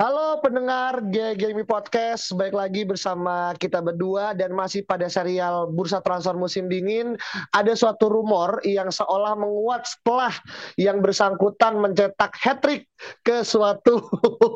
Halo pendengar Gaming Podcast, baik lagi bersama kita berdua dan masih pada serial Bursa Transfer Musim Dingin. Ada suatu rumor yang seolah menguat setelah yang bersangkutan mencetak hat-trick ke suatu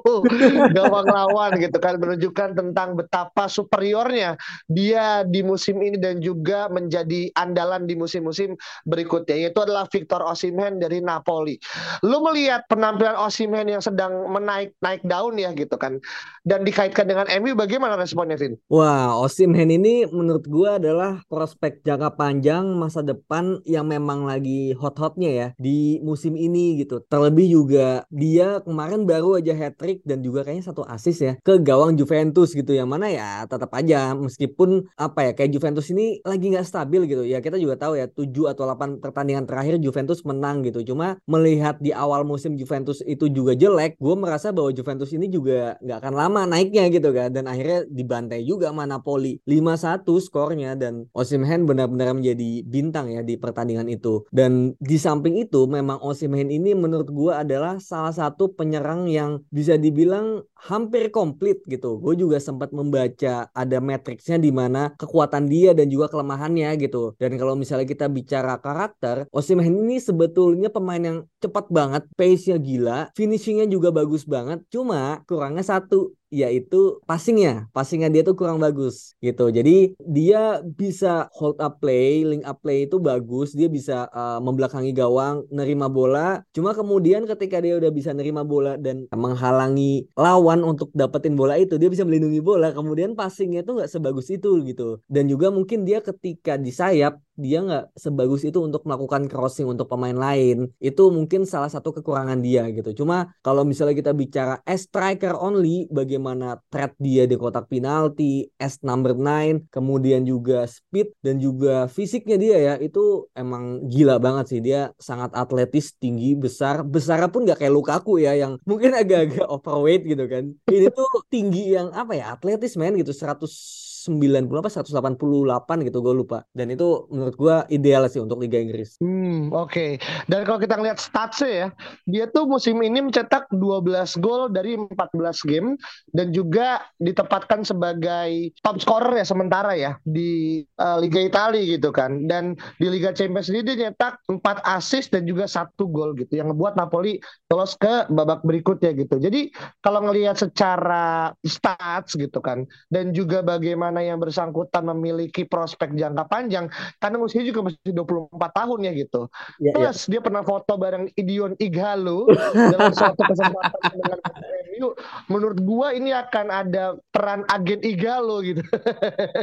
gawang lawan gitu kan menunjukkan tentang betapa superiornya dia di musim ini dan juga menjadi andalan di musim-musim berikutnya yaitu adalah Victor Osimhen dari Napoli. Lu melihat penampilan Osimhen yang sedang menaik naik daun ya gitu kan. Dan dikaitkan dengan MU bagaimana responnya Vin? Wah, Osimhen ini menurut gua adalah prospek jangka panjang masa depan yang memang lagi hot-hotnya ya di musim ini gitu. Terlebih juga dia kemarin baru aja hat trick dan juga kayaknya satu assist ya ke gawang Juventus gitu yang mana ya tetap aja meskipun apa ya kayak Juventus ini lagi nggak stabil gitu ya kita juga tahu ya 7 atau 8 pertandingan terakhir Juventus menang gitu cuma melihat di awal musim Juventus itu juga jelek gue merasa bahwa Juventus ini juga nggak akan lama naiknya gitu kan. Dan akhirnya dibantai juga sama Napoli 5-1 skornya. Dan Osimhen benar-benar menjadi bintang ya di pertandingan itu. Dan di samping itu memang Osimhen ini menurut gue adalah salah satu penyerang yang bisa dibilang hampir komplit gitu. Gue juga sempat membaca ada matriksnya di mana kekuatan dia dan juga kelemahannya gitu. Dan kalau misalnya kita bicara karakter Osimhen ini sebetulnya pemain yang cepat banget pace-nya gila finishingnya juga bagus banget. Cuma kurangnya satu yaitu passingnya. Passingnya dia tuh kurang bagus gitu. Jadi dia bisa hold up play link up play itu bagus. Dia bisa uh, membelakangi gawang nerima bola. Cuma kemudian ketika dia udah bisa nerima bola dan menghalangi lawan untuk dapetin bola itu dia bisa melindungi bola. Kemudian passingnya itu nggak sebagus itu gitu. Dan juga mungkin dia ketika di sayap dia nggak sebagus itu untuk melakukan crossing untuk pemain lain. Itu mungkin salah satu kekurangan dia gitu. Cuma kalau misalnya kita bicara as striker only bagaimana threat dia di kotak penalti as number 9 kemudian juga speed dan juga fisiknya dia ya itu emang gila banget sih. Dia sangat atletis tinggi besar. Besar pun nggak kayak Lukaku ya yang mungkin agak-agak overweight gitu kan. Ini tuh tinggi yang apa ya atletis men gitu. 100 90 apa 188 gitu gue lupa dan itu menurut gue ideal sih untuk Liga Inggris. Hmm oke okay. dan kalau kita ngeliat statsnya ya dia tuh musim ini mencetak 12 gol dari 14 game dan juga ditempatkan sebagai top scorer ya sementara ya di uh, Liga Italia gitu kan dan di Liga Champions sendiri dia nyetak 4 assist dan juga satu gol gitu yang ngebuat Napoli lolos ke babak berikutnya gitu. Jadi kalau ngelihat secara stats gitu kan dan juga bagaimana mana yang bersangkutan memiliki prospek jangka panjang karena usia juga masih 24 tahun ya gitu. Ya, Plus ya. dia pernah foto bareng Idion Igalo dalam suatu kesempatan dengan MU. Menurut gua ini akan ada peran agen Igalo gitu.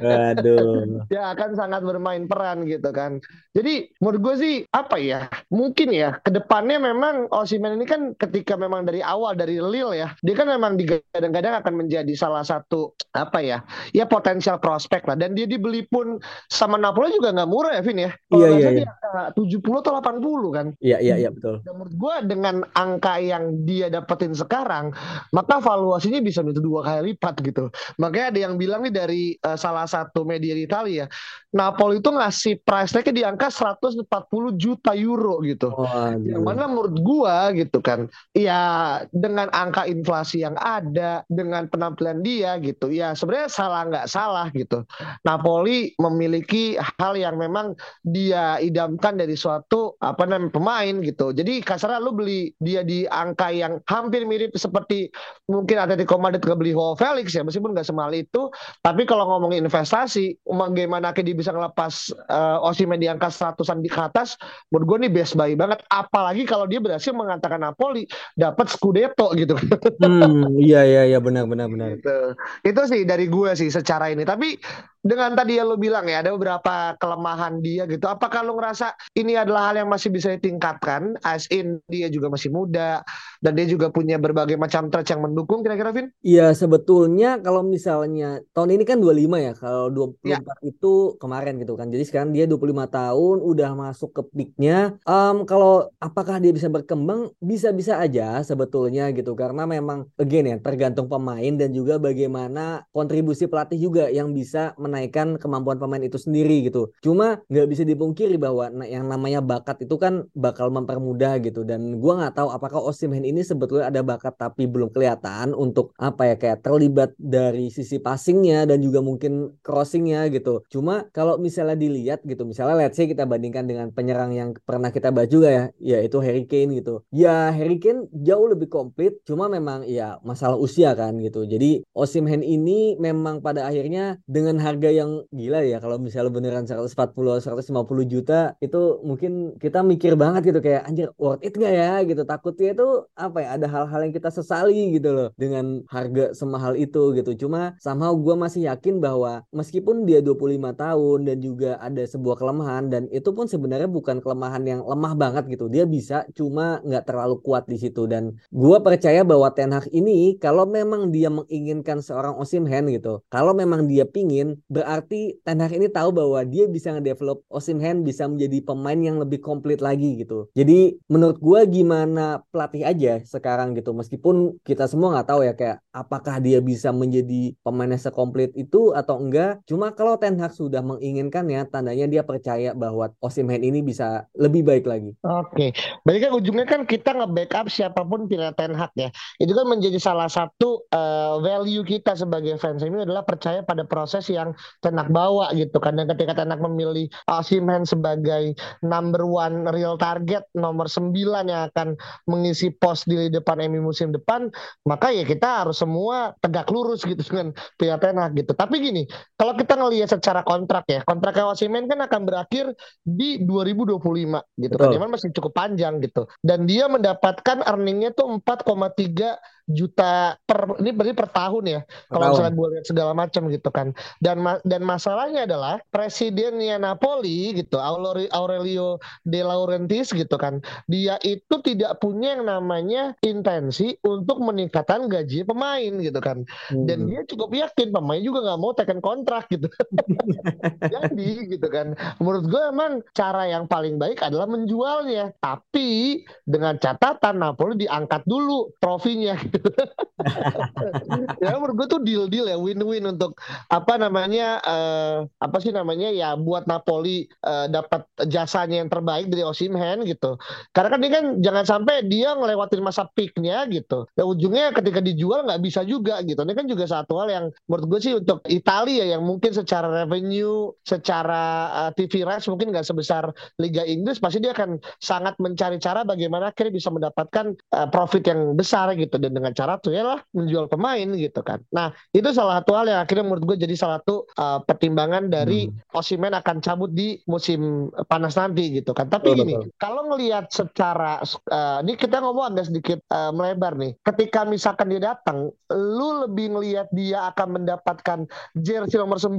Aduh. ya akan sangat bermain peran gitu kan. Jadi menurut gua sih apa ya? Mungkin ya ke depannya memang Osimhen ini kan ketika memang dari awal dari Lille ya, dia kan memang digadang-gadang akan menjadi salah satu apa ya? Ya potensi potensial prospek lah dan dia dibeli pun sama Napoli juga nggak murah ya Vin ya iya iya, iya. tujuh puluh atau 80 kan iya iya iya betul dan menurut gue dengan angka yang dia dapetin sekarang maka valuasinya bisa menjadi dua kali lipat gitu makanya ada yang bilang nih dari uh, salah satu media di Italia Napoli itu ngasih price tag di angka 140 juta euro gitu. Oh, yang mana menurut gua gitu kan. Ya dengan angka inflasi yang ada, dengan penampilan dia gitu. Ya sebenarnya salah nggak salah gitu. Napoli memiliki hal yang memang dia idamkan dari suatu apa namanya pemain gitu. Jadi kasarnya lu beli dia di angka yang hampir mirip seperti mungkin Atletico Madrid beli Joao Felix ya meskipun nggak semahal itu. Tapi kalau ngomongin investasi, bagaimana ke di bisa ngelepas uh, Osimhen di angka seratusan di atas, menurut gue nih best buy banget. Apalagi kalau dia berhasil mengatakan Napoli dapat Scudetto gitu. Hmm, iya iya iya benar benar benar. Gitu. Itu sih dari gue sih secara ini. Tapi dengan tadi yang lo bilang ya ada beberapa kelemahan dia gitu. Apakah lo ngerasa ini adalah hal yang masih bisa ditingkatkan? As in dia juga masih muda dan dia juga punya berbagai macam traits yang mendukung kira-kira Vin? Iya sebetulnya kalau misalnya tahun ini kan 25 ya. Kalau 24 ya. itu kemarin gitu kan. Jadi sekarang dia 25 tahun udah masuk ke peaknya. Um, kalau apakah dia bisa berkembang? Bisa-bisa aja sebetulnya gitu. Karena memang again ya tergantung pemain dan juga bagaimana kontribusi pelatih juga yang bisa menaikkan kemampuan pemain itu sendiri gitu. Cuma nggak bisa dipungkiri bahwa yang namanya bakat itu kan bakal mempermudah gitu dan gua nggak tahu apakah Osimhen ini sebetulnya ada bakat tapi belum kelihatan untuk apa ya kayak terlibat dari sisi passingnya dan juga mungkin crossingnya gitu. Cuma kalau misalnya dilihat gitu, misalnya let's say kita bandingkan dengan penyerang yang pernah kita bahas juga ya, yaitu Harry Kane gitu. Ya Harry Kane jauh lebih komplit, cuma memang ya masalah usia kan gitu. Jadi Osimhen ini memang pada akhirnya dengan harga harga yang gila ya kalau misalnya beneran 140 150 juta itu mungkin kita mikir banget gitu kayak anjir worth it gak ya? Gitu. Takutnya itu apa ya ada hal-hal yang kita sesali gitu loh dengan harga semahal itu gitu. Cuma somehow gue masih yakin bahwa meskipun dia 25 tahun dan juga ada sebuah kelemahan dan itu pun sebenarnya bukan kelemahan yang lemah banget gitu. Dia bisa cuma nggak terlalu kuat di situ. Dan gue percaya bahwa Ten Hag ini kalau memang dia menginginkan seorang Osimhen gitu kalau memang dia pingin berarti Ten Hag ini tahu bahwa dia bisa ngedevelop Osimhen bisa menjadi pemain yang lebih komplit lagi gitu. Jadi menurut gue gimana pelatih aja sekarang gitu meskipun kita semua nggak tahu ya kayak apakah dia bisa menjadi pemain yang sekomplit itu atau enggak. Cuma kalau Ten Hag sudah menginginkan ya tandanya dia percaya bahwa Osimhen ini bisa lebih baik lagi. Oke, berarti kan ujungnya kan kita nge-backup siapa pun pilih Ten Hag ya. Itu kan menjadi salah satu uh, value kita sebagai fans ini adalah percaya pada proses yang Tenak bawa gitu kan dan ketika Tenak memilih Osimhen sebagai number one real target nomor 9 yang akan mengisi pos di depan MU musim depan maka ya kita harus semua tegak lurus gitu dengan pihak Tenak gitu tapi gini kalau kita ngelihat secara kontrak ya kontrak Osimhen kan akan berakhir di 2025 gitu kan. Betul. kan Memang masih cukup panjang gitu dan dia mendapatkan earningnya tuh 4,3 juta per ini berarti per tahun ya kalau misalnya gue lihat segala macam gitu kan. Dan dan masalahnya adalah presidennya Napoli gitu Aurelio De Laurentiis gitu kan dia itu tidak punya yang namanya intensi untuk meningkatkan gaji pemain gitu kan. Hmm. dan dia cukup yakin pemain juga nggak mau tekan kontrak gitu. Jadi gitu kan. Menurut gue emang cara yang paling baik adalah menjualnya. Tapi dengan catatan Napoli diangkat dulu trofinya. gitu ya menurut gue tuh deal deal ya win win untuk apa namanya uh, apa sih namanya ya buat Napoli uh, dapat jasanya yang terbaik dari Osimhen gitu. Karena kan dia kan jangan sampai dia ngelewatin masa peaknya gitu. Ya ujungnya ketika dijual nggak bisa juga gitu. Ini kan juga satu hal yang menurut gue sih untuk Italia yang mungkin secara revenue secara uh, eh, TV rights mungkin nggak sebesar Liga Inggris pasti dia akan sangat mencari cara bagaimana akhirnya bisa mendapatkan uh, profit yang besar gitu. Dan dengan cara tuh ya lah menjual pemain gitu kan. Nah itu salah satu hal yang akhirnya menurut gue jadi salah satu uh, pertimbangan dari hmm. Osimen akan cabut di musim panas nanti gitu kan. Tapi gini kalau ngelihat secara uh, ini kita ngomong agak sedikit uh, melebar nih. Ketika misalkan dia datang, lu lebih ngelihat dia akan mendapatkan jersey nomor 9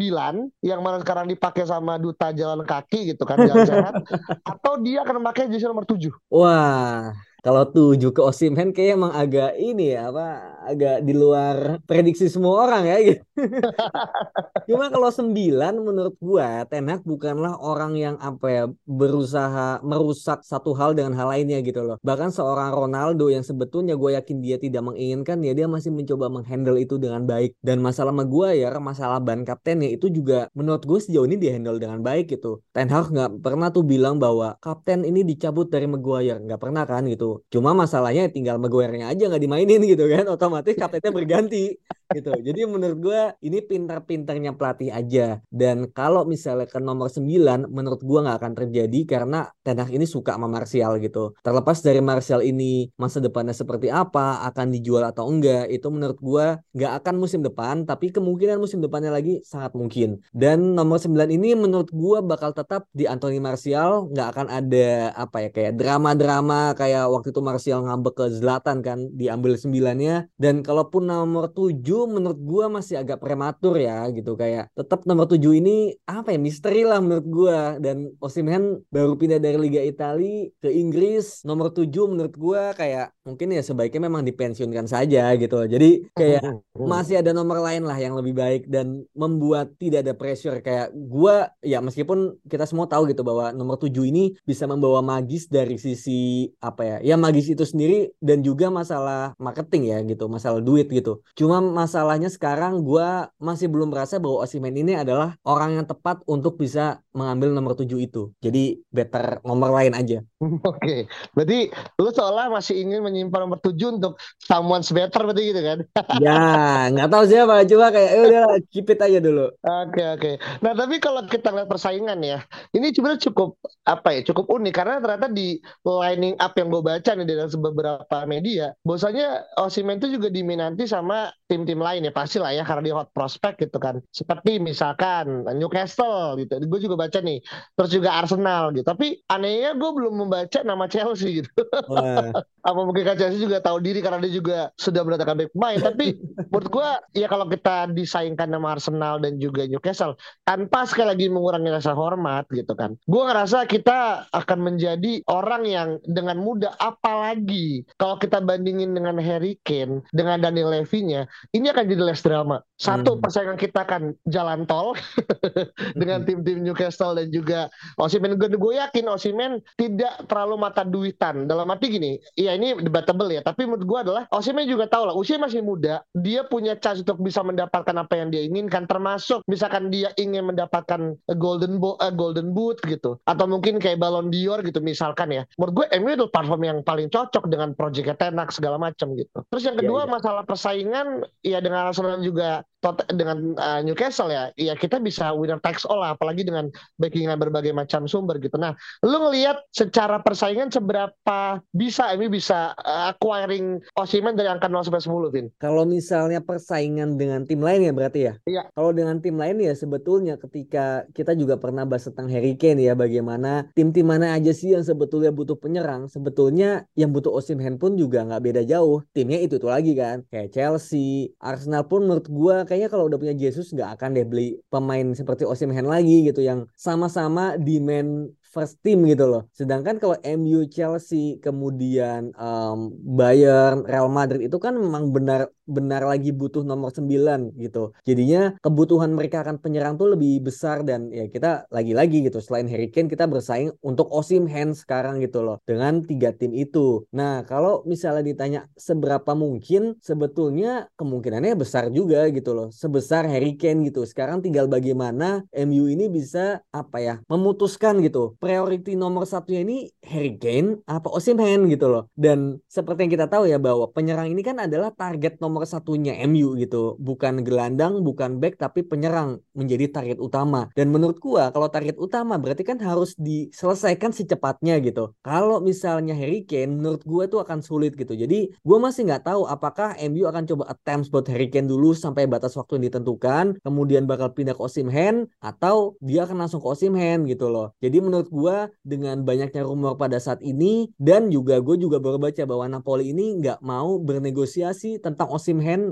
yang mana sekarang dipakai sama duta jalan kaki gitu kan jalan sehat atau dia akan memakai jersey nomor 7. Wah kalau tujuh ke Osimhen kayak emang agak ini ya apa agak di luar prediksi semua orang ya gitu. Cuma kalau sembilan menurut gua Tenak bukanlah orang yang apa ya berusaha merusak satu hal dengan hal lainnya gitu loh. Bahkan seorang Ronaldo yang sebetulnya gue yakin dia tidak menginginkan ya dia masih mencoba menghandle itu dengan baik. Dan masalah sama gua ya masalah ban kaptennya itu juga menurut gue sejauh ini dihandle dengan baik gitu. Ten Hag nggak pernah tuh bilang bahwa kapten ini dicabut dari Maguire nggak pernah kan gitu Cuma masalahnya tinggal Maguire-nya aja nggak dimainin gitu kan. Otomatis kaptennya berganti gitu. Jadi menurut gue ini pintar-pintarnya pelatih aja. Dan kalau misalnya ke nomor 9 menurut gue nggak akan terjadi karena Ten ini suka sama Martial gitu. Terlepas dari Martial ini masa depannya seperti apa, akan dijual atau enggak, itu menurut gue nggak akan musim depan, tapi kemungkinan musim depannya lagi sangat mungkin. Dan nomor 9 ini menurut gue bakal tetap di Anthony Martial, nggak akan ada apa ya kayak drama-drama kayak waktu itu Martial ngambek ke Zlatan kan diambil sembilannya dan kalaupun nomor 7 menurut gua masih agak prematur ya gitu. Kayak tetap nomor 7 ini apa ya misteri lah menurut gua. Dan Osimhen baru pindah dari Liga Italia ke Inggris nomor 7 menurut gua kayak mungkin ya sebaiknya memang dipensiunkan saja gitu. Jadi kayak masih ada nomor lain lah yang lebih baik dan membuat tidak ada pressure. Kayak gua ya meskipun kita semua tahu gitu bahwa nomor 7 ini bisa membawa magis dari sisi apa ya ya magis itu sendiri dan juga masalah marketing ya gitu masalah duit gitu. Cuma masalahnya sekarang gua masih belum merasa bahwa Osimen ini adalah orang yang tepat untuk bisa mengambil nomor 7 itu jadi better nomor lain aja Oke, okay. berarti lu seolah masih ingin menyimpan nomor 7 untuk someone's better berarti gitu kan? ya, nggak tahu siapa, cuma kayak ya udah keep it aja dulu. Oke, okay, oke. Okay. Nah, tapi kalau kita lihat persaingan ya, ini sebenarnya cukup apa ya? Cukup unik karena ternyata di lining up yang gue baca nih dari beberapa media, bahwasanya Osimhen itu juga diminati sama tim-tim lain ya pasti lah ya karena dia hot prospect gitu kan. Seperti misalkan Newcastle gitu. Gue juga baca nih. Terus juga Arsenal gitu. Tapi anehnya gue belum membaca nama Chelsea gitu. Apa mungkin kan Chelsea juga tahu diri karena dia juga sudah mendatangkan back pemain. Tapi menurut gue ya kalau kita disaingkan nama Arsenal dan juga Newcastle tanpa sekali lagi mengurangi rasa hormat gitu kan. Gue ngerasa kita akan menjadi orang yang dengan mudah apalagi kalau kita bandingin dengan Harry Kane dengan Daniel Levy-nya ini akan jadi less drama. Satu hmm. persaingan kita akan jalan tol dengan tim-tim Newcastle dan juga Osimhen. Gue yakin Osimhen tidak terlalu mata duitan. Dalam arti gini, ya ini debatable ya. Tapi menurut gue adalah Osimhen juga tahu lah, usia masih muda, dia punya chance untuk bisa mendapatkan apa yang dia inginkan. Termasuk misalkan dia ingin mendapatkan golden uh, golden boot gitu, atau mungkin kayak Ballon d'Or gitu misalkan ya. Menurut gue MU itu platform yang paling cocok dengan projectnya Tenak segala macam gitu. Terus yang iya, kedua ya, ya. masalah persaingan ya dengan Arsenal juga dengan uh, Newcastle ya, ya kita bisa winner takes all lah, apalagi dengan backingan berbagai macam sumber gitu. Nah, lu ngelihat secara persaingan seberapa bisa ini bisa uh, acquiring Osimhen dari angka 0 sampai 10, Vin? Kalau misalnya persaingan dengan tim lain ya berarti ya? Iya. Kalau dengan tim lain ya sebetulnya ketika kita juga pernah bahas tentang Harry Kane ya, bagaimana tim-tim mana aja sih yang sebetulnya butuh penyerang, sebetulnya yang butuh Osimhen pun juga nggak beda jauh. Timnya itu tuh lagi kan, kayak Chelsea, Arsenal pun menurut gue kayaknya kalau udah punya Jesus nggak akan deh beli pemain seperti Osimhen lagi gitu yang sama-sama demand first team gitu loh. Sedangkan kalau MU, Chelsea, kemudian um, Bayern, Real Madrid itu kan memang benar benar lagi butuh nomor 9 gitu. Jadinya kebutuhan mereka akan penyerang tuh lebih besar dan ya kita lagi-lagi gitu selain Harry Kane kita bersaing untuk Osim Hand sekarang gitu loh dengan tiga tim itu. Nah, kalau misalnya ditanya seberapa mungkin sebetulnya kemungkinannya besar juga gitu loh. Sebesar Harry Kane gitu. Sekarang tinggal bagaimana MU ini bisa apa ya memutuskan gitu. Priority nomor satunya ini Harry Kane apa Osim Hand gitu loh. Dan seperti yang kita tahu ya bahwa penyerang ini kan adalah target nomor satunya MU gitu. Bukan gelandang, bukan back, tapi penyerang menjadi target utama. Dan menurut gua kalau target utama berarti kan harus diselesaikan secepatnya gitu. Kalau misalnya Harry Kane, menurut gua itu akan sulit gitu. Jadi gua masih nggak tahu apakah MU akan coba attempts buat Harry Kane dulu sampai batas waktu yang ditentukan, kemudian bakal pindah ke Osimhen atau dia akan langsung ke Osimhen gitu loh. Jadi menurut gua dengan banyaknya rumor pada saat ini dan juga gue juga baru baca bahwa Napoli ini nggak mau bernegosiasi tentang Osimhen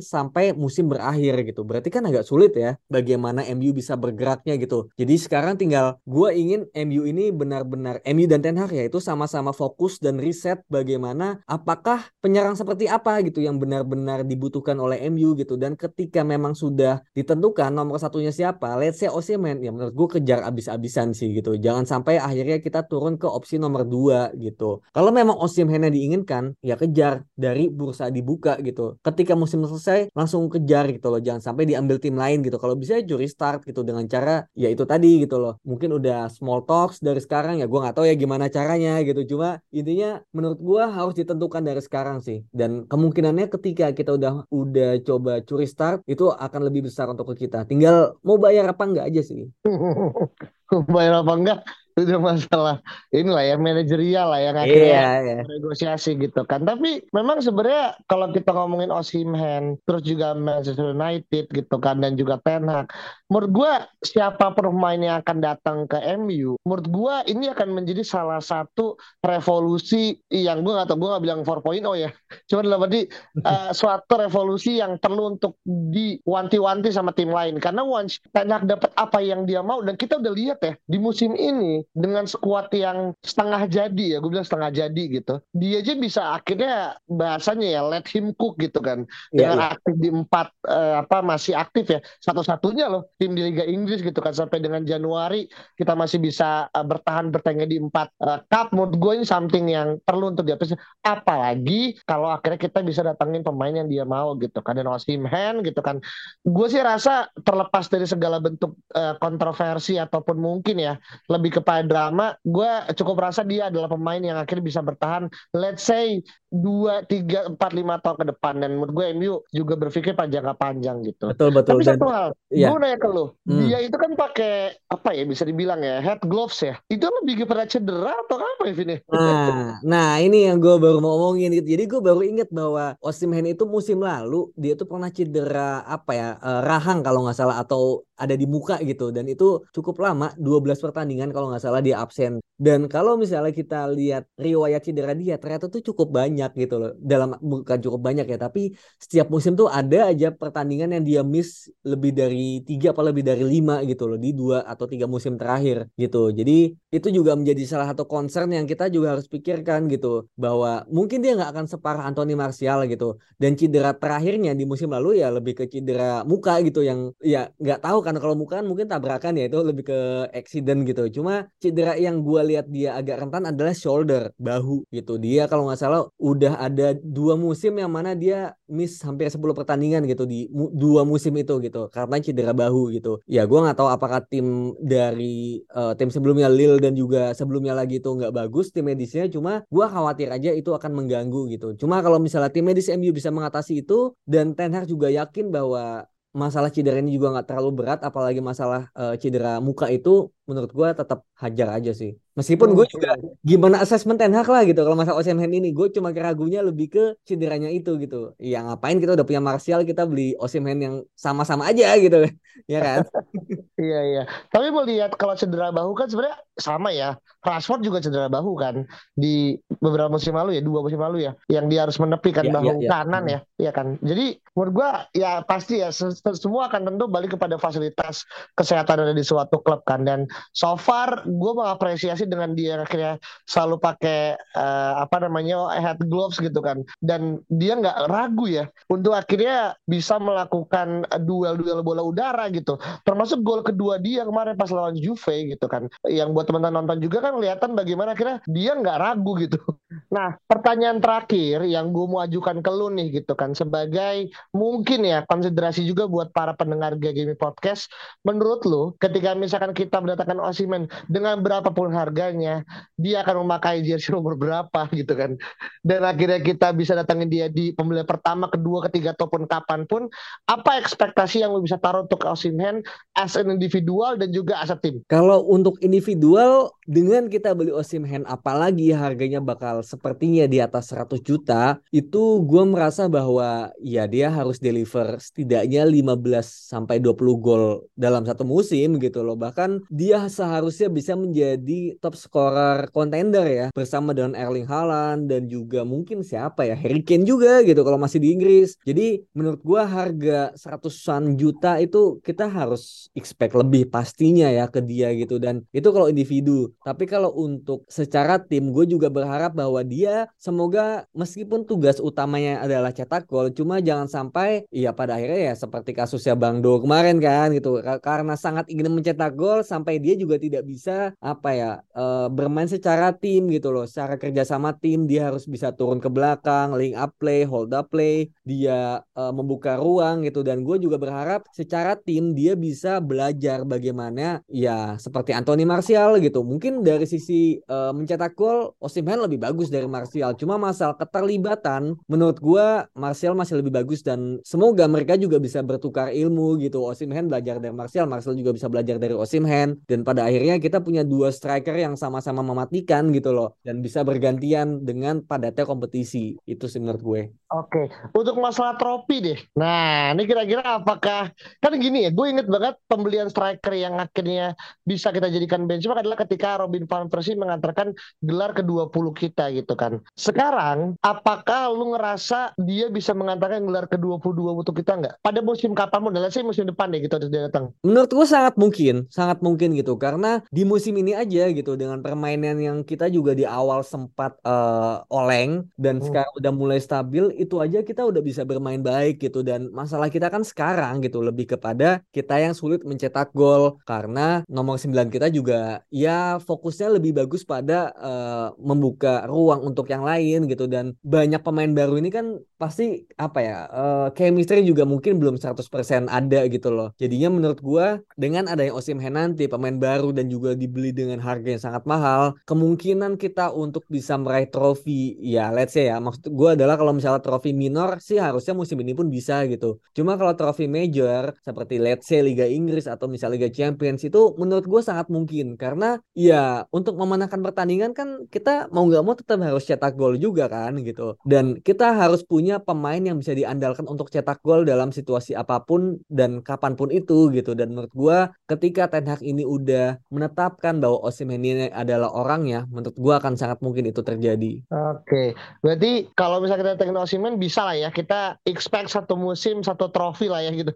sampai musim berakhir gitu. Berarti kan agak sulit ya bagaimana MU bisa bergeraknya gitu. Jadi sekarang tinggal gue ingin MU ini benar-benar MU dan Ten Hag ya itu sama-sama fokus dan riset bagaimana apakah penyerang seperti apa gitu yang benar-benar dibutuhkan oleh MU gitu. Dan ketika memang sudah ditentukan nomor satunya siapa, let's say Osimhen ya menurut gue kejar abis-abisan sih gitu. Jangan sampai akhirnya kita turun ke opsi nomor dua gitu. Kalau memang Osimhen yang diinginkan ya kejar dari bursa dibuka gitu. Ketika musim selesai langsung kejar gitu loh jangan sampai diambil tim lain gitu. Kalau bisa curi start gitu dengan cara ya itu tadi gitu loh. Mungkin udah small talks dari sekarang ya gue nggak tahu ya gimana caranya gitu. Cuma intinya menurut gue harus ditentukan dari sekarang sih. Dan kemungkinannya ketika kita udah udah coba curi start itu akan lebih besar untuk kita. Tinggal mau bayar apa enggak aja sih. Bayar apa enggak udah masalah inilah ya manajerial lah yang akhirnya iya, iya. negosiasi gitu kan. Tapi memang sebenarnya kalau kita ngomongin Osimhen terus juga Manchester United gitu kan dan juga Ten Hag menurut gue siapa pemain yang akan datang ke MU menurut gue ini akan menjadi salah satu revolusi yang gue gak tau gue gak bilang 4.0 ya. Cuma dalam arti uh, suatu revolusi yang perlu untuk diwanti-wanti sama tim lain. Karena once Ten Hag dapat apa yang dia mau dan kita udah lihat ya di musim ini dengan skuad yang setengah jadi ya gue bilang setengah jadi gitu. Dia aja bisa akhirnya bahasanya ya let him cook gitu kan. Yeah, dengan yeah. aktif di empat uh, apa masih aktif ya. Satu-satunya loh tim di Liga Inggris gitu kan sampai dengan Januari kita masih bisa uh, bertahan bertengger di empat uh, cup. Menurut gue ini something yang perlu untuk diapresiasi. Apalagi kalau akhirnya kita bisa datangin pemain yang dia mau gitu kan dan Osimhen gitu kan. Gue sih rasa terlepas dari segala bentuk uh, kontroversi ataupun mungkin ya lebih kepada drama, gue cukup merasa dia adalah pemain yang akhirnya bisa bertahan, let's say dua, tiga, empat, lima tahun ke depan. Dan menurut gue MU juga berpikir pada jangka panjang gitu. Betul betul. Tapi satu hal, iya. gue nanya ke lo, hmm. dia itu kan pakai apa ya bisa dibilang ya head gloves ya. Itu lebih kepada cedera atau apa ya Vini? Nah, nah ini yang gue baru mau ngomongin gitu. Jadi gue baru inget bahwa Osimhen itu musim lalu dia tuh pernah cedera apa ya uh, rahang kalau nggak salah atau ada di muka gitu. Dan itu cukup lama 12 pertandingan kalau nggak salah dia absen. Dan kalau misalnya kita lihat riwayat cedera dia ternyata tuh cukup banyak gitu loh. Dalam bukan cukup banyak ya tapi setiap musim tuh ada aja pertandingan yang dia miss lebih dari tiga apa lebih dari lima gitu loh di dua atau tiga musim terakhir gitu. Jadi itu juga menjadi salah satu concern yang kita juga harus pikirkan gitu bahwa mungkin dia nggak akan separah Anthony Martial gitu. Dan cedera terakhirnya di musim lalu ya lebih ke cedera muka gitu yang ya nggak tahu karena kalau bukan mungkin tabrakan ya itu lebih ke accident gitu. Cuma cedera yang gue lihat dia agak rentan adalah shoulder, bahu gitu. Dia kalau nggak salah udah ada dua musim yang mana dia miss hampir 10 pertandingan gitu di mu dua musim itu gitu karena cedera bahu gitu. Ya gue nggak tahu apakah tim dari uh, tim sebelumnya Lille dan juga sebelumnya lagi itu nggak bagus tim medisnya. Cuma gue khawatir aja itu akan mengganggu gitu. Cuma kalau misalnya tim medis MU bisa mengatasi itu dan Ten Hag juga yakin bahwa masalah cedera ini juga nggak terlalu berat apalagi masalah uh, cedera muka itu menurut gue tetap hajar aja sih Meskipun gue juga gimana asesmen Ten Hag lah gitu kalau masa Osimhen ini gue cuma keragunya lebih ke cederanya itu gitu. Ya ngapain kita udah punya Martial kita beli Osimhen yang sama-sama aja gitu ya kan. iya iya. Tapi mau lihat kalau cedera bahu kan sebenarnya sama ya. Rashford juga cedera bahu kan di beberapa musim lalu ya, dua musim lalu ya, yang dia harus menepikan ya, bahu ya, ya. kanan ya, iya kan. Jadi menurut gue ya pasti ya semua akan tentu balik kepada fasilitas kesehatan ada di suatu klub kan. Dan so far gue mengapresiasi dengan dia akhirnya selalu pakai uh, apa namanya head gloves gitu kan. Dan dia nggak ragu ya untuk akhirnya bisa melakukan duel-duel bola udara gitu. Termasuk gol kedua dia kemarin pas lawan Juve gitu kan. Yang buat teman-teman nonton juga kan kelihatan bagaimana akhirnya dia nggak ragu gitu nah pertanyaan terakhir yang gue mau ajukan ke lu nih gitu kan sebagai mungkin ya konsiderasi juga buat para pendengar Game Podcast menurut lu ketika misalkan kita mendatangkan Osimen dengan berapapun harga harganya, dia akan memakai jersey nomor berapa gitu kan. Dan akhirnya kita bisa datangin dia di pembelian pertama, kedua, ketiga ataupun kapan pun. Apa ekspektasi yang lo bisa taruh untuk Osimhen as an individual dan juga as a team? Kalau untuk individual dengan kita beli Osimhen apalagi harganya bakal sepertinya di atas 100 juta, itu gue merasa bahwa ya dia harus deliver setidaknya 15 sampai 20 gol dalam satu musim gitu loh. Bahkan dia seharusnya bisa menjadi top scorer contender ya bersama dengan Erling Haaland dan juga mungkin siapa ya Harry Kane juga gitu kalau masih di Inggris. Jadi menurut gua harga seratusan juta itu kita harus expect lebih pastinya ya ke dia gitu dan itu kalau individu. Tapi kalau untuk secara tim gue juga berharap bahwa dia semoga meskipun tugas utamanya adalah cetak gol cuma jangan sampai ya pada akhirnya ya seperti kasusnya Bang Do kemarin kan gitu. Karena sangat ingin mencetak gol sampai dia juga tidak bisa apa ya uh, bermain secara tim gitu loh. Secara kerjasama tim dia harus bisa turun ke belakang link up play hold up play dia uh, membuka ruang gitu. Dan gue juga berharap secara tim dia bisa belajar bagaimana ya seperti Anthony Martial gitu. Mungkin dari sisi uh, mencetak gol Osimhen lebih bagus dari Martial. Cuma masalah keterlibatan menurut gua Martial masih lebih bagus dan semoga mereka juga bisa bertukar ilmu gitu. Osimhen belajar dari Martial, Martial juga bisa belajar dari Osimhen dan pada akhirnya kita punya dua striker yang sama-sama mematikan gitu loh dan bisa bergantian dengan padatnya kompetisi. Itu sih menurut gue. Oke, untuk masalah trofi deh. Nah, ini kira-kira apakah kan gini ya, gue inget banget pembelian striker yang akhirnya bisa kita jadikan benchmark adalah ketika Robin van Persie mengantarkan gelar ke-20 kita gitu kan. Sekarang, apakah lu ngerasa dia bisa mengantarkan gelar ke-22 untuk kita nggak? Pada musim kapan pun, sih musim depan deh gitu dia datang. Menurut gue sangat mungkin, sangat mungkin gitu. Karena di musim ini aja gitu, dengan permainan yang kita juga di awal sempat uh, oleng dan hmm. sekarang udah mulai stabil itu aja kita udah bisa bermain baik gitu. Dan masalah kita kan sekarang gitu lebih kepada kita yang sulit mencetak gol. Karena nomor 9 kita juga ya fokusnya lebih bagus pada uh, membuka ruang untuk yang lain gitu. Dan banyak pemain baru ini kan pasti apa ya uh, chemistry juga mungkin belum 100% ada gitu loh. Jadinya menurut gua dengan adanya Osim nanti pemain baru dan juga dibeli dengan harga yang sangat mahal, kemungkinan kita untuk bisa meraih trofi ya let's say ya. Maksud gua adalah kalau misalnya trofi minor sih harusnya musim ini pun bisa gitu. Cuma kalau trofi major seperti let's say Liga Inggris atau misalnya Liga Champions itu menurut gue sangat mungkin karena ya untuk memenangkan pertandingan kan kita mau nggak mau tetap harus cetak gol juga kan gitu. Dan kita harus punya pemain yang bisa diandalkan untuk cetak gol dalam situasi apa pun dan kapan pun itu gitu. Dan menurut gue ketika Ten Hag ini udah menetapkan bahwa Osimhen ini adalah orangnya, menurut gue akan sangat mungkin itu terjadi. Oke, berarti kalau misalnya kita datengin Osimhen Osimhen bisa lah ya kita expect satu musim satu trofi lah ya gitu.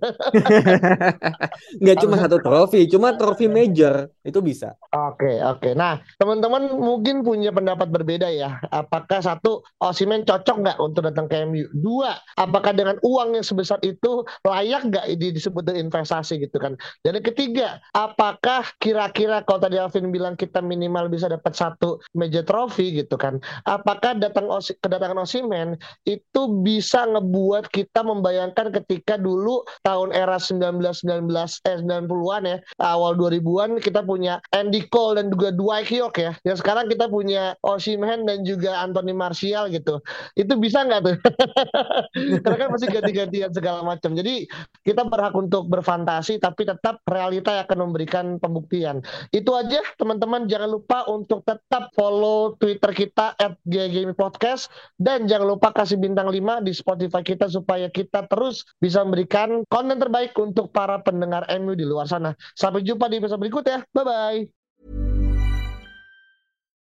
Nggak cuma satu trofi, cuma trofi major itu bisa. Oke oke. Nah teman-teman mungkin punya pendapat berbeda ya. Apakah satu Osimhen cocok nggak untuk datang ke MU? Dua, apakah dengan uang yang sebesar itu layak nggak ini disebut investasi gitu kan? Dan yang ketiga, apakah kira-kira kalau tadi Alvin bilang kita minimal bisa dapat satu major trofi gitu kan? Apakah datang kedatangan Osimhen itu itu bisa ngebuat kita membayangkan ketika dulu tahun era 1919 eh 90-an ya, awal 2000-an kita punya Andy Cole dan juga Dwight York ya. Yang sekarang kita punya Osimhen dan juga Anthony Martial gitu. Itu bisa nggak tuh? Karena kan masih ganti-gantian segala macam. Jadi kita berhak untuk berfantasi tapi tetap realita yang akan memberikan pembuktian. Itu aja teman-teman jangan lupa untuk tetap follow Twitter kita at Podcast dan jangan lupa kasih bintang bintang 5 di Spotify kita supaya kita terus bisa memberikan konten terbaik untuk para pendengar MU di luar sana. Sampai jumpa di episode berikut ya. Bye-bye.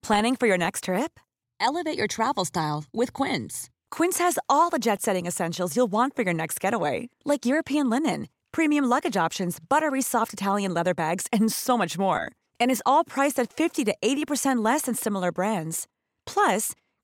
Planning for your next trip? Elevate your travel style with Quince. Quince has all the jet-setting essentials you'll want for your next getaway, like European linen, premium luggage options, buttery soft Italian leather bags, and so much more. And is all priced at 50 to 80% less than similar brands. Plus,